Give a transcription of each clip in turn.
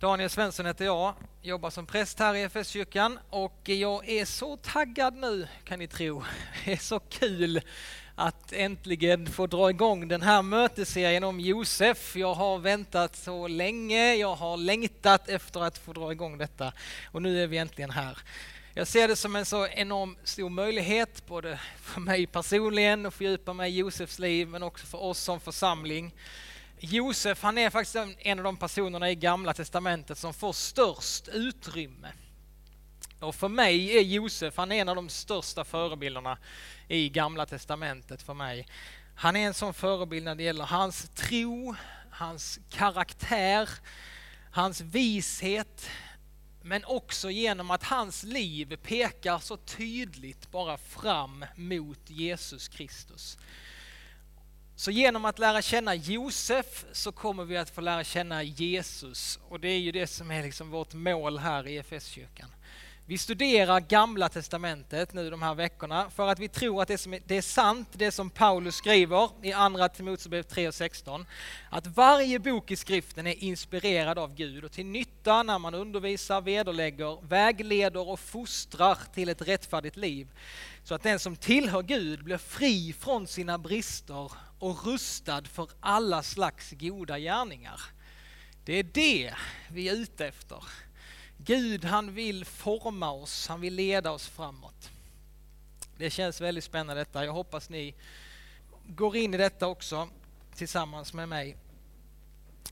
Daniel Svensson heter jag, jobbar som präst här i FS-kyrkan och jag är så taggad nu kan ni tro. Det är så kul att äntligen få dra igång den här mötesserien om Josef. Jag har väntat så länge, jag har längtat efter att få dra igång detta och nu är vi äntligen här. Jag ser det som en så enorm stor möjlighet, både för mig personligen att fördjupa mig i Josefs liv, men också för oss som församling. Josef han är faktiskt en av de personerna i Gamla Testamentet som får störst utrymme. Och för mig är Josef han är en av de största förebilderna i Gamla Testamentet för mig. Han är en sån förebild när det gäller hans tro, hans karaktär, hans vishet, men också genom att hans liv pekar så tydligt bara fram mot Jesus Kristus. Så genom att lära känna Josef så kommer vi att få lära känna Jesus och det är ju det som är liksom vårt mål här i EFS-kyrkan. Vi studerar Gamla Testamentet nu de här veckorna för att vi tror att det, som är, det är sant, det som Paulus skriver i Andra Timoteusbrevet 3 och 16, att varje bok i skriften är inspirerad av Gud och till nytta när man undervisar, vederlägger, vägleder och fostrar till ett rättfärdigt liv. Så att den som tillhör Gud blir fri från sina brister och rustad för alla slags goda gärningar. Det är det vi är ute efter. Gud han vill forma oss, han vill leda oss framåt. Det känns väldigt spännande detta. Jag hoppas ni går in i detta också tillsammans med mig.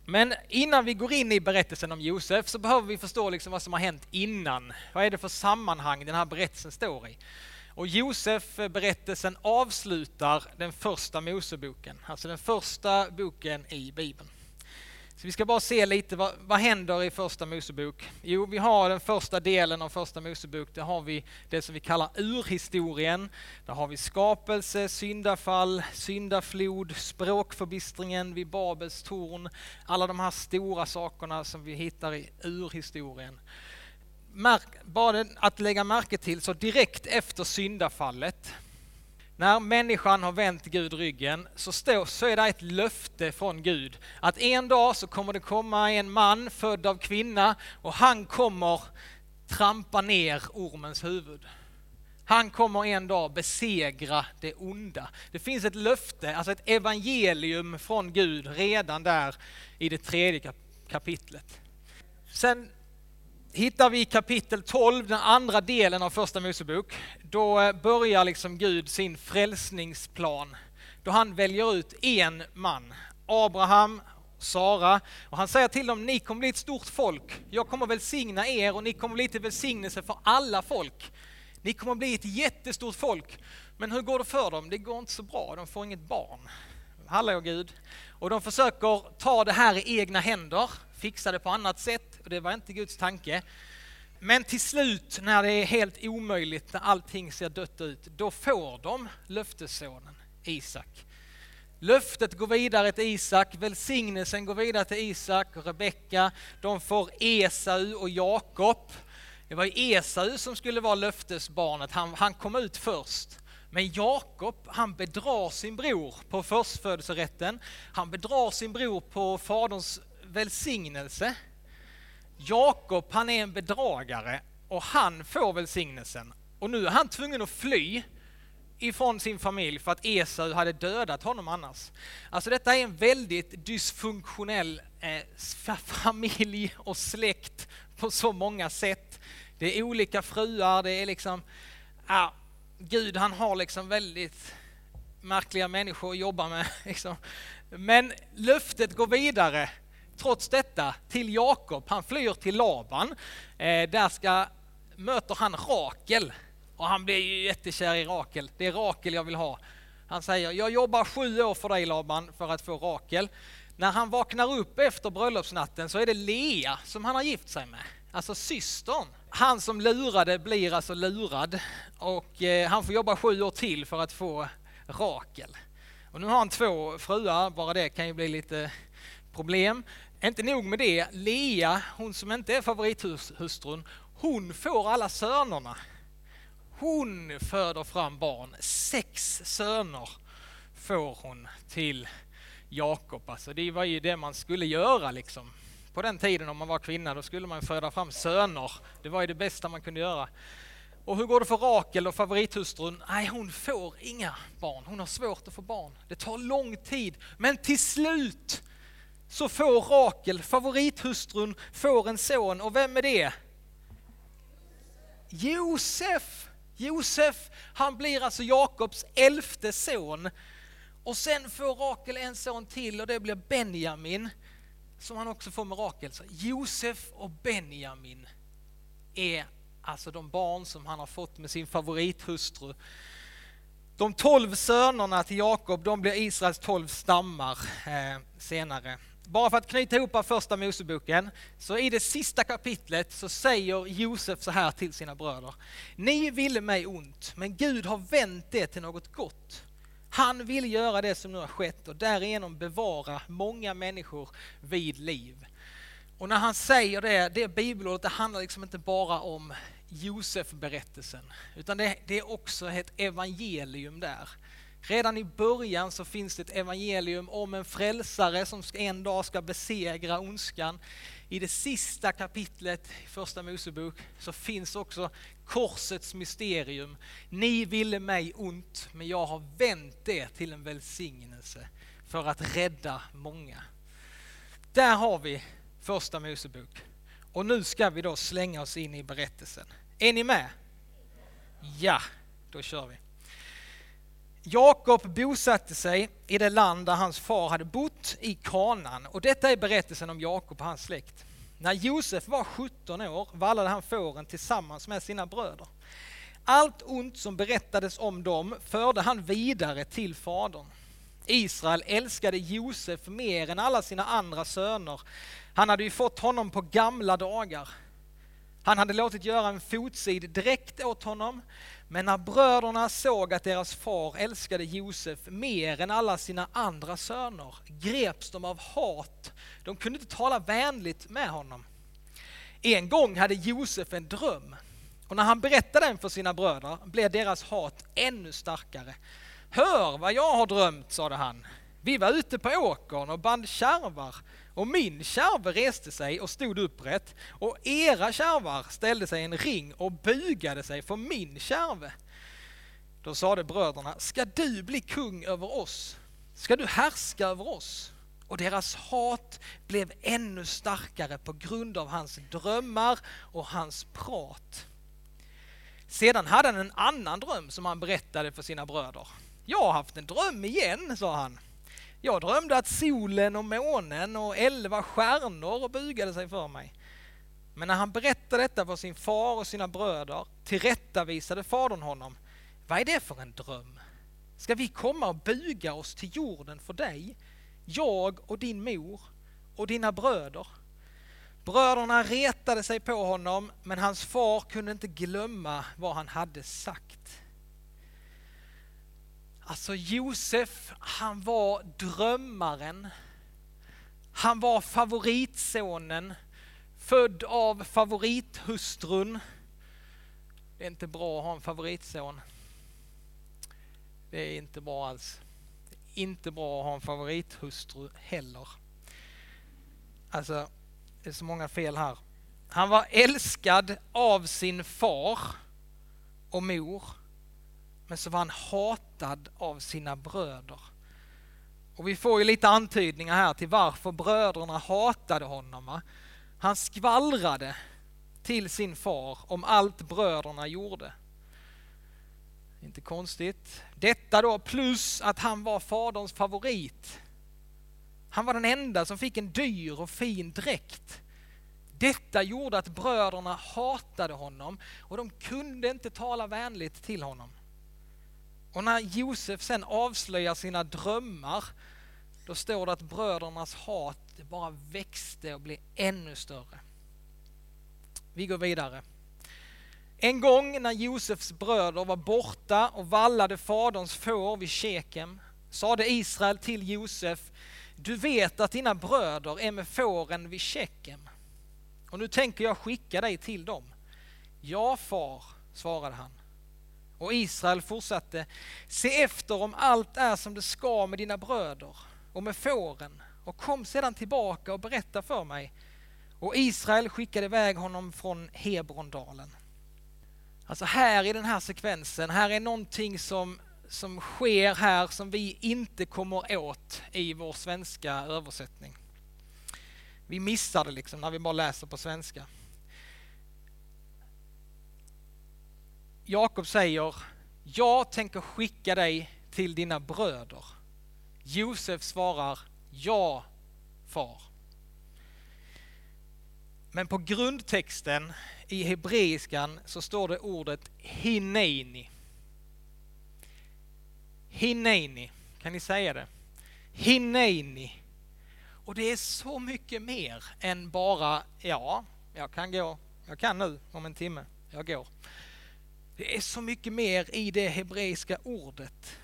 Men innan vi går in i berättelsen om Josef så behöver vi förstå liksom vad som har hänt innan. Vad är det för sammanhang den här berättelsen står i? Och Josef-berättelsen avslutar den första Moseboken, alltså den första boken i Bibeln. Så vi ska bara se lite vad, vad händer i första Mosebok. Jo, vi har den första delen av första Mosebok, där har vi det som vi kallar urhistorien. Där har vi skapelse, syndafall, syndaflod, språkförbistringen vid Babels torn. Alla de här stora sakerna som vi hittar i urhistorien. Märk, bara att lägga märke till, så direkt efter syndafallet när människan har vänt Gud ryggen så, står, så är det ett löfte från Gud att en dag så kommer det komma en man född av kvinna och han kommer trampa ner ormens huvud. Han kommer en dag besegra det onda. Det finns ett löfte, alltså ett evangelium från Gud redan där i det tredje kapitlet. Sen hittar vi i kapitel 12, den andra delen av första Mosebok. Då eh, börjar liksom Gud sin frälsningsplan. Då han väljer ut en man, Abraham, Sara. Och han säger till dem, ni kommer bli ett stort folk. Jag kommer välsigna er och ni kommer bli till välsignelse för alla folk. Ni kommer bli ett jättestort folk. Men hur går det för dem? Det går inte så bra, de får inget barn. Hallå Gud. Och de försöker ta det här i egna händer, fixa det på annat sätt och det var inte Guds tanke. Men till slut när det är helt omöjligt, när allting ser dött ut, då får de löftessonen Isak. Löftet går vidare till Isak, välsignelsen går vidare till Isak och Rebecka. De får Esau och Jakob. Det var Esau som skulle vara löftesbarnet, han, han kom ut först. Men Jakob, han bedrar sin bror på förstfödelserätten. Han bedrar sin bror på faderns välsignelse. Jakob, han är en bedragare och han får välsignelsen. Och nu är han tvungen att fly ifrån sin familj för att Esau hade dödat honom annars. Alltså detta är en väldigt dysfunktionell eh, familj och släkt på så många sätt. Det är olika fruar, det är liksom, ja, Gud han har liksom väldigt märkliga människor att jobba med. Liksom. Men löftet går vidare trots detta till Jakob. Han flyr till Laban. Eh, där ska, möter han Rakel och han blir ju jättekär i Rakel. Det är Rakel jag vill ha. Han säger, jag jobbar sju år för dig Laban för att få Rakel. När han vaknar upp efter bröllopsnatten så är det Lea som han har gift sig med, alltså systern. Han som lurade blir alltså lurad och eh, han får jobba sju år till för att få Rakel. Och nu har han två fruar, bara det kan ju bli lite problem. Inte nog med det, Lea, hon som inte är favorithustrun, hon får alla sönerna. Hon föder fram barn, sex söner får hon till Jakob. Alltså det var ju det man skulle göra liksom på den tiden om man var kvinna, då skulle man föda fram söner. Det var ju det bästa man kunde göra. Och hur går det för Rakel och favorithustrun? Nej, hon får inga barn. Hon har svårt att få barn. Det tar lång tid. Men till slut så får Rakel, favorithustrun, får en son. Och vem är det? Josef! Josef, han blir alltså Jakobs elfte son. Och sen får Rakel en son till och det blir Benjamin som han också får med Rakel. Så Josef och Benjamin är alltså de barn som han har fått med sin favorithustru. De tolv sönerna till Jakob, de blir Israels tolv stammar eh, senare. Bara för att knyta ihop första Moseboken, så i det sista kapitlet så säger Josef så här till sina bröder. Ni ville mig ont, men Gud har vänt det till något gott. Han vill göra det som nu har skett och därigenom bevara många människor vid liv. Och när han säger det, det bibelordet, det handlar liksom inte bara om Josef-berättelsen, utan det, det är också ett evangelium där. Redan i början så finns det ett evangelium om en frälsare som en dag ska besegra ondskan. I det sista kapitlet i Första Mosebok så finns också korsets mysterium. Ni ville mig ont, men jag har vänt det till en välsignelse för att rädda många. Där har vi Första Mosebok. Och nu ska vi då slänga oss in i berättelsen. Är ni med? Ja, då kör vi. Jakob bosatte sig i det land där hans far hade bott, i Kanan. Och detta är berättelsen om Jakob och hans släkt. När Josef var 17 år vallade han fåren tillsammans med sina bröder. Allt ont som berättades om dem förde han vidare till fadern. Israel älskade Josef mer än alla sina andra söner. Han hade ju fått honom på gamla dagar. Han hade låtit göra en fotsid direkt åt honom, men när bröderna såg att deras far älskade Josef mer än alla sina andra söner greps de av hat. De kunde inte tala vänligt med honom. En gång hade Josef en dröm och när han berättade den för sina bröder blev deras hat ännu starkare. Hör vad jag har drömt, sade han. Vi var ute på åkern och band kärvar och min kärve reste sig och stod upprätt och era kärvar ställde sig i en ring och bugade sig för min kärve. Då sade bröderna, ska du bli kung över oss? Ska du härska över oss? Och deras hat blev ännu starkare på grund av hans drömmar och hans prat. Sedan hade han en annan dröm som han berättade för sina bröder. Jag har haft en dröm igen, sa han. Jag drömde att solen och månen och elva stjärnor bugade sig för mig. Men när han berättade detta för sin far och sina bröder tillrättavisade fadern honom. Vad är det för en dröm? Ska vi komma och buga oss till jorden för dig, jag och din mor och dina bröder? Bröderna retade sig på honom, men hans far kunde inte glömma vad han hade sagt. Alltså Josef, han var drömmaren. Han var favoritsonen, född av favorithustrun. Det är inte bra att ha en favoritson. Det är inte bra alls. Det är inte bra att ha en favorithustru heller. Alltså, det är så många fel här. Han var älskad av sin far och mor. Men så var han hatad av sina bröder. Och vi får ju lite antydningar här till varför bröderna hatade honom. Han skvallrade till sin far om allt bröderna gjorde. Inte konstigt. Detta då plus att han var faderns favorit. Han var den enda som fick en dyr och fin dräkt. Detta gjorde att bröderna hatade honom och de kunde inte tala vänligt till honom. Och när Josef sen avslöjar sina drömmar, då står det att brödernas hat bara växte och blev ännu större. Vi går vidare. En gång när Josefs bröder var borta och vallade faderns får vid Shekem sade Israel till Josef, du vet att dina bröder är med fåren vid Shekem och nu tänker jag skicka dig till dem. Ja, far, svarade han. Och Israel fortsatte, se efter om allt är som det ska med dina bröder och med fåren och kom sedan tillbaka och berätta för mig. Och Israel skickade iväg honom från Hebrondalen. Alltså här i den här sekvensen, här är någonting som, som sker här som vi inte kommer åt i vår svenska översättning. Vi missar det liksom när vi bara läser på svenska. Jakob säger, jag tänker skicka dig till dina bröder. Josef svarar, ja far. Men på grundtexten i hebreiskan så står det ordet hineini. Hineini, kan ni säga det? Hineini. Och det är så mycket mer än bara, ja, jag kan gå, jag kan nu om en timme, jag går. Det är så mycket mer i det hebreiska ordet.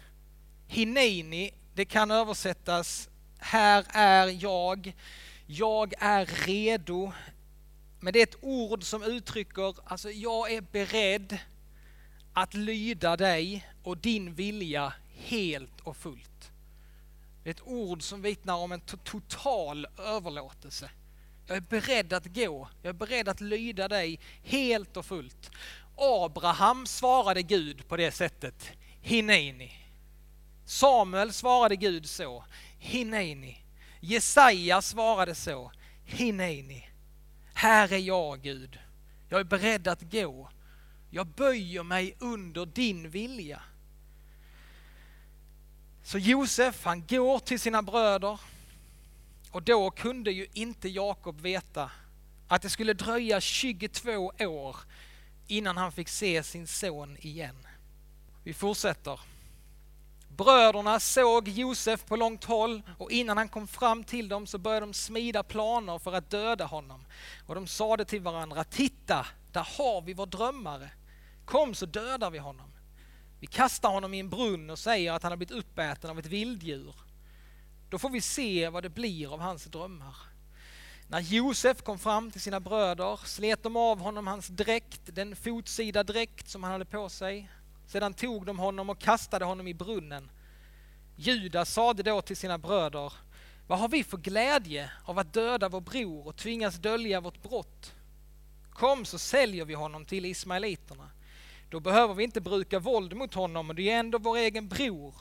Hineini, det kan översättas här är jag, jag är redo. Men det är ett ord som uttrycker, alltså jag är beredd att lyda dig och din vilja helt och fullt. Det är ett ord som vittnar om en total överlåtelse. Jag är beredd att gå, jag är beredd att lyda dig helt och fullt. Abraham svarade Gud på det sättet, Hineini. Samuel svarade Gud så, Hineini. Jesaja svarade så, Hineini. Här är jag Gud, jag är beredd att gå. Jag böjer mig under din vilja. Så Josef han går till sina bröder och då kunde ju inte Jakob veta att det skulle dröja 22 år innan han fick se sin son igen. Vi fortsätter. Bröderna såg Josef på långt håll och innan han kom fram till dem så började de smida planer för att döda honom. Och de sade till varandra, titta, där har vi vår drömmare. Kom så dödar vi honom. Vi kastar honom i en brunn och säger att han har blivit uppäten av ett vilddjur. Då får vi se vad det blir av hans drömmar. När Josef kom fram till sina bröder slet de av honom hans dräkt, den fotsida dräkt som han hade på sig. Sedan tog de honom och kastade honom i brunnen. Judas sade då till sina bröder, vad har vi för glädje av att döda vår bror och tvingas dölja vårt brott? Kom så säljer vi honom till ismaeliterna. Då behöver vi inte bruka våld mot honom och det är ändå vår egen bror.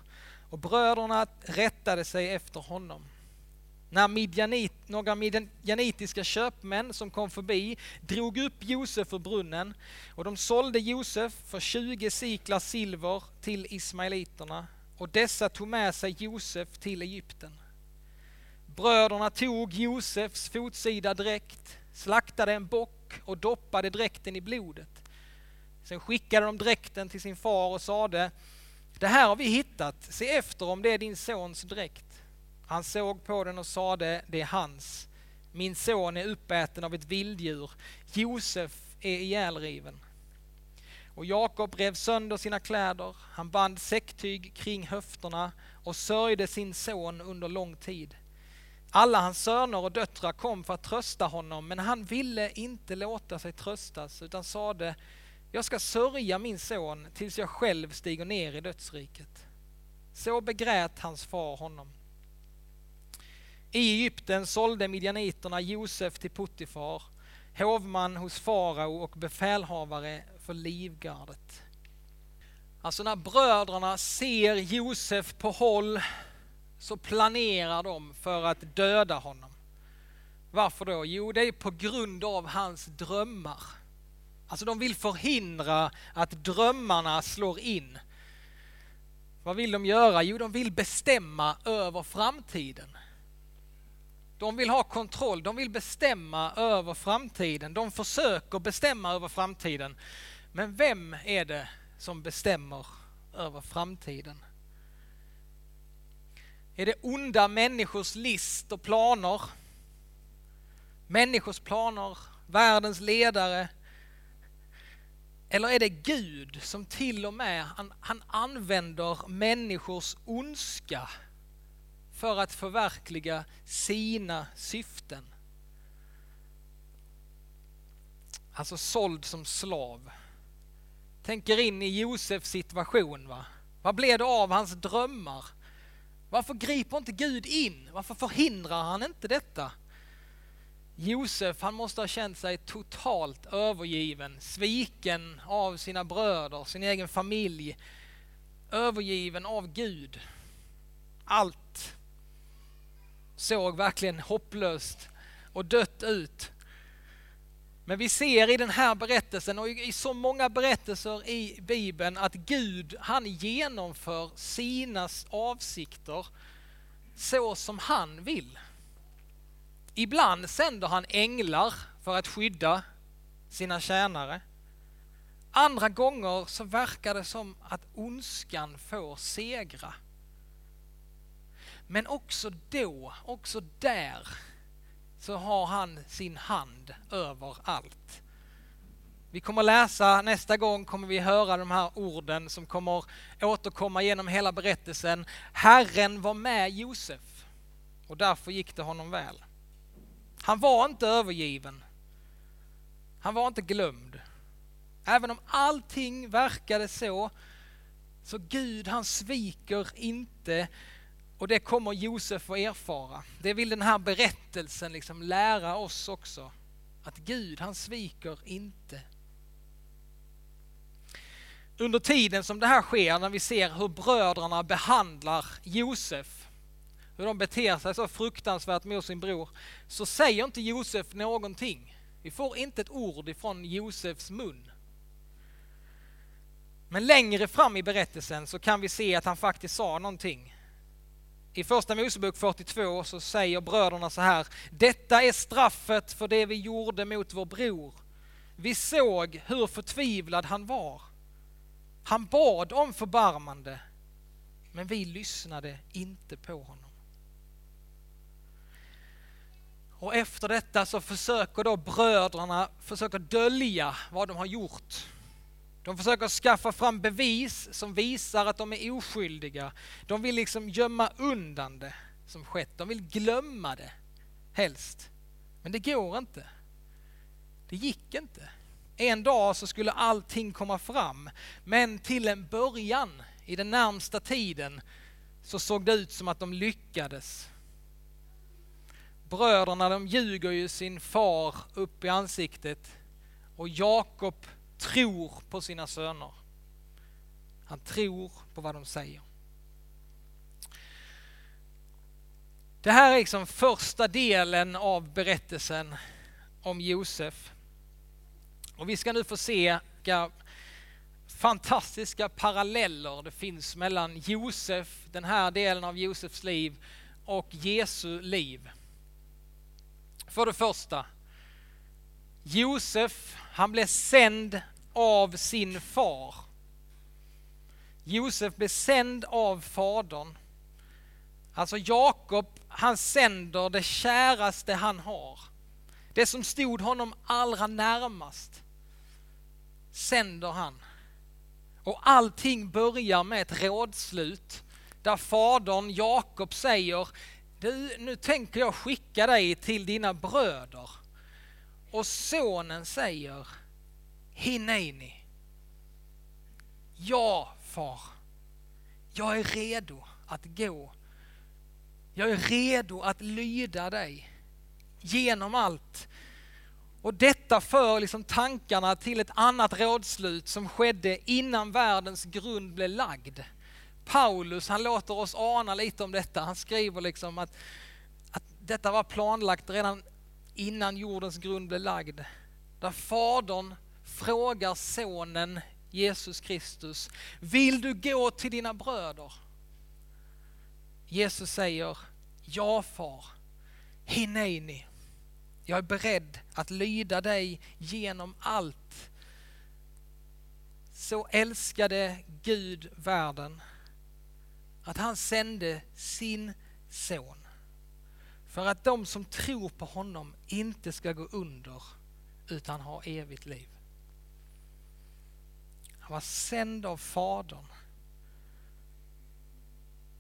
Och bröderna rättade sig efter honom. När midjanit, några midjanitiska köpmän som kom förbi drog upp Josef ur brunnen och de sålde Josef för 20 siklar silver till ismaeliterna och dessa tog med sig Josef till Egypten. Bröderna tog Josefs fotsida dräkt, slaktade en bock och doppade dräkten i blodet. Sen skickade de dräkten till sin far och sade, det här har vi hittat, se efter om det är din sons dräkt. Han såg på den och sade, det är hans. Min son är uppäten av ett vilddjur. Josef är ihjälriven. Och Jakob rev sönder sina kläder, han band säcktyg kring höfterna och sörjde sin son under lång tid. Alla hans söner och döttrar kom för att trösta honom, men han ville inte låta sig tröstas utan sade, jag ska sörja min son tills jag själv stiger ner i dödsriket. Så begrät hans far honom. I Egypten sålde midjaniterna Josef till Puttifar, hovman hos farao och befälhavare för livgardet. Alltså när bröderna ser Josef på håll så planerar de för att döda honom. Varför då? Jo, det är på grund av hans drömmar. Alltså de vill förhindra att drömmarna slår in. Vad vill de göra? Jo, de vill bestämma över framtiden. De vill ha kontroll, de vill bestämma över framtiden. De försöker bestämma över framtiden. Men vem är det som bestämmer över framtiden? Är det onda människors list och planer? Människors planer, världens ledare? Eller är det Gud som till och med han, han använder människors ondska för att förverkliga sina syften. Alltså såld som slav. Tänker in i Josefs situation. Va? Vad blev det av hans drömmar? Varför griper inte Gud in? Varför förhindrar han inte detta? Josef, han måste ha känt sig totalt övergiven, sviken av sina bröder, sin egen familj, övergiven av Gud. Allt såg verkligen hopplöst och dött ut. Men vi ser i den här berättelsen och i så många berättelser i Bibeln att Gud, han genomför sina avsikter så som han vill. Ibland sänder han änglar för att skydda sina tjänare. Andra gånger så verkar det som att ondskan får segra. Men också då, också där, så har han sin hand över allt. Vi kommer läsa, nästa gång kommer vi höra de här orden som kommer återkomma genom hela berättelsen. Herren var med Josef och därför gick det honom väl. Han var inte övergiven. Han var inte glömd. Även om allting verkade så, så Gud han sviker inte och det kommer Josef att erfara. Det vill den här berättelsen liksom lära oss också. Att Gud han sviker inte. Under tiden som det här sker, när vi ser hur bröderna behandlar Josef, hur de beter sig så fruktansvärt mot sin bror, så säger inte Josef någonting. Vi får inte ett ord ifrån Josefs mun. Men längre fram i berättelsen så kan vi se att han faktiskt sa någonting. I första Mosebok 42 så säger bröderna så här. Detta är straffet för det vi gjorde mot vår bror. Vi såg hur förtvivlad han var. Han bad om förbarmande, men vi lyssnade inte på honom. Och efter detta så försöker då bröderna försöka dölja vad de har gjort. De försöker skaffa fram bevis som visar att de är oskyldiga. De vill liksom gömma undan det som skett. De vill glömma det, helst. Men det går inte. Det gick inte. En dag så skulle allting komma fram, men till en början, i den närmsta tiden, så såg det ut som att de lyckades. Bröderna de ljuger ju sin far upp i ansiktet och Jakob tror på sina söner. Han tror på vad de säger. Det här är liksom första delen av berättelsen om Josef. Och vi ska nu få se vilka fantastiska paralleller det finns mellan Josef, den här delen av Josefs liv, och Jesu liv. För det första, Josef, han blev sänd av sin far. Josef blev sänd av fadern. Alltså Jakob, han sänder det käraste han har. Det som stod honom allra närmast sänder han. Och allting börjar med ett rådslut där fadern Jakob säger du, nu tänker jag skicka dig till dina bröder. Och sonen säger Hineini. Ja, far. Jag är redo att gå. Jag är redo att lyda dig genom allt. Och detta för liksom tankarna till ett annat rådslut som skedde innan världens grund blev lagd. Paulus han låter oss ana lite om detta. Han skriver liksom att, att detta var planlagt redan innan jordens grund blev lagd. Där Fadern frågar Sonen Jesus Kristus, vill du gå till dina bröder? Jesus säger, ja far, ni. Jag är beredd att lyda dig genom allt. Så älskade Gud världen att han sände sin son för att de som tror på honom inte ska gå under utan ha evigt liv. Han var sänd av Fadern.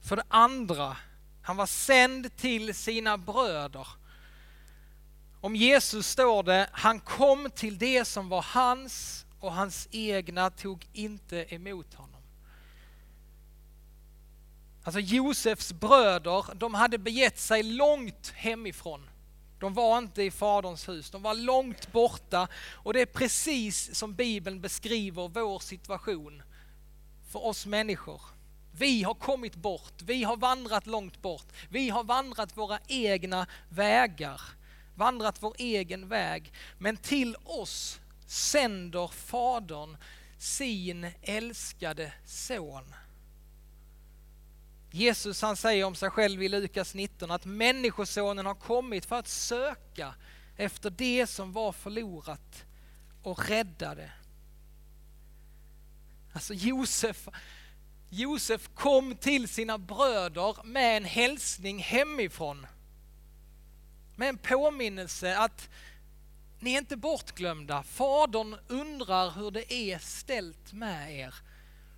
För det andra, han var sänd till sina bröder. Om Jesus står det, han kom till det som var hans och hans egna tog inte emot honom. Alltså Josefs bröder, de hade begett sig långt hemifrån. De var inte i Faderns hus, de var långt borta och det är precis som Bibeln beskriver vår situation för oss människor. Vi har kommit bort, vi har vandrat långt bort, vi har vandrat våra egna vägar, vandrat vår egen väg. Men till oss sänder Fadern sin älskade son. Jesus han säger om sig själv i Lukas 19 att Människosonen har kommit för att söka efter det som var förlorat och rädda det. Alltså Josef, Josef kom till sina bröder med en hälsning hemifrån. Med en påminnelse att ni är inte bortglömda. Fadern undrar hur det är ställt med er.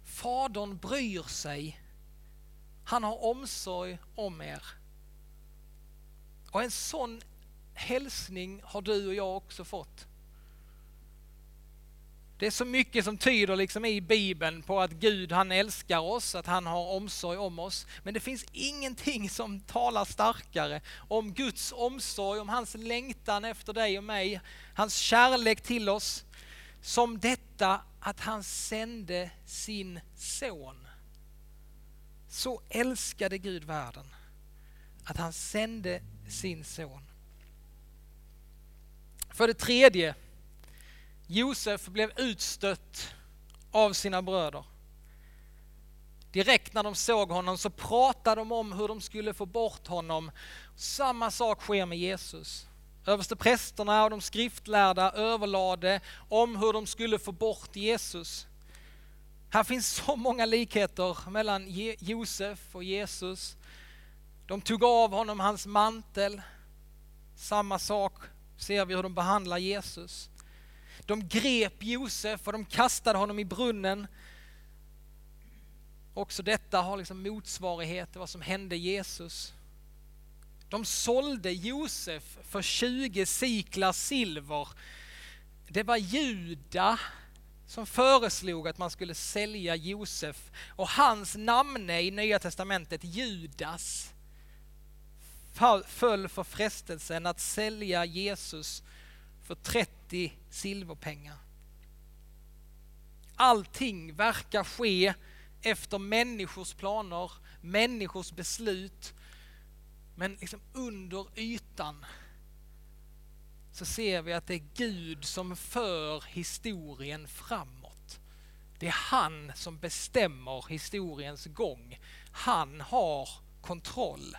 Fadern bryr sig. Han har omsorg om er. Och en sån hälsning har du och jag också fått. Det är så mycket som tyder liksom i Bibeln på att Gud han älskar oss, att han har omsorg om oss. Men det finns ingenting som talar starkare om Guds omsorg, om hans längtan efter dig och mig, hans kärlek till oss, som detta att han sände sin son. Så älskade Gud världen, att han sände sin son. För det tredje Josef blev utstött av sina bröder. Direkt när de såg honom så pratade de om hur de skulle få bort honom. Samma sak sker med Jesus. Översteprästerna och de skriftlärda överlade om hur de skulle få bort Jesus. Här finns så många likheter mellan Josef och Jesus. De tog av honom hans mantel. Samma sak ser vi hur de behandlar Jesus. De grep Josef och de kastade honom i brunnen. Också detta har liksom motsvarighet till vad som hände Jesus. De sålde Josef för 20 siklar silver. Det var Juda som föreslog att man skulle sälja Josef och hans namne i Nya Testamentet, Judas, föll för frestelsen att sälja Jesus för 30 silverpengar. Allting verkar ske efter människors planer, människors beslut. Men liksom under ytan så ser vi att det är Gud som för historien framåt. Det är han som bestämmer historiens gång. Han har kontroll.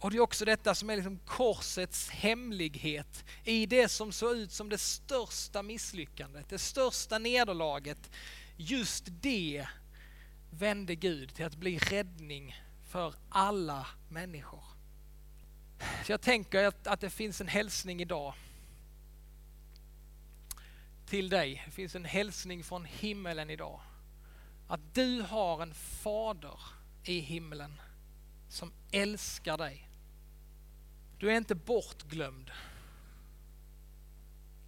Och det är också detta som är liksom korsets hemlighet i det som såg ut som det största misslyckandet, det största nederlaget. Just det vände Gud till att bli räddning för alla människor. Så jag tänker att, att det finns en hälsning idag till dig. Det finns en hälsning från himmelen idag. Att du har en fader i himlen som älskar dig du är inte bortglömd.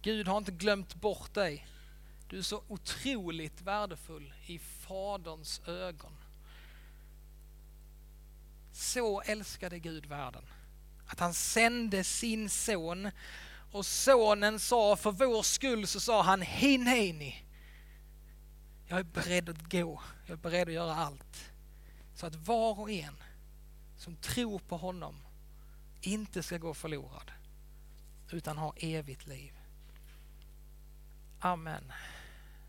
Gud har inte glömt bort dig. Du är så otroligt värdefull i Faderns ögon. Så älskade Gud världen att han sände sin son och sonen sa för vår skull så sa han Hineni. Jag är beredd att gå, jag är beredd att göra allt. Så att var och en som tror på honom inte ska gå förlorad utan ha evigt liv. Amen.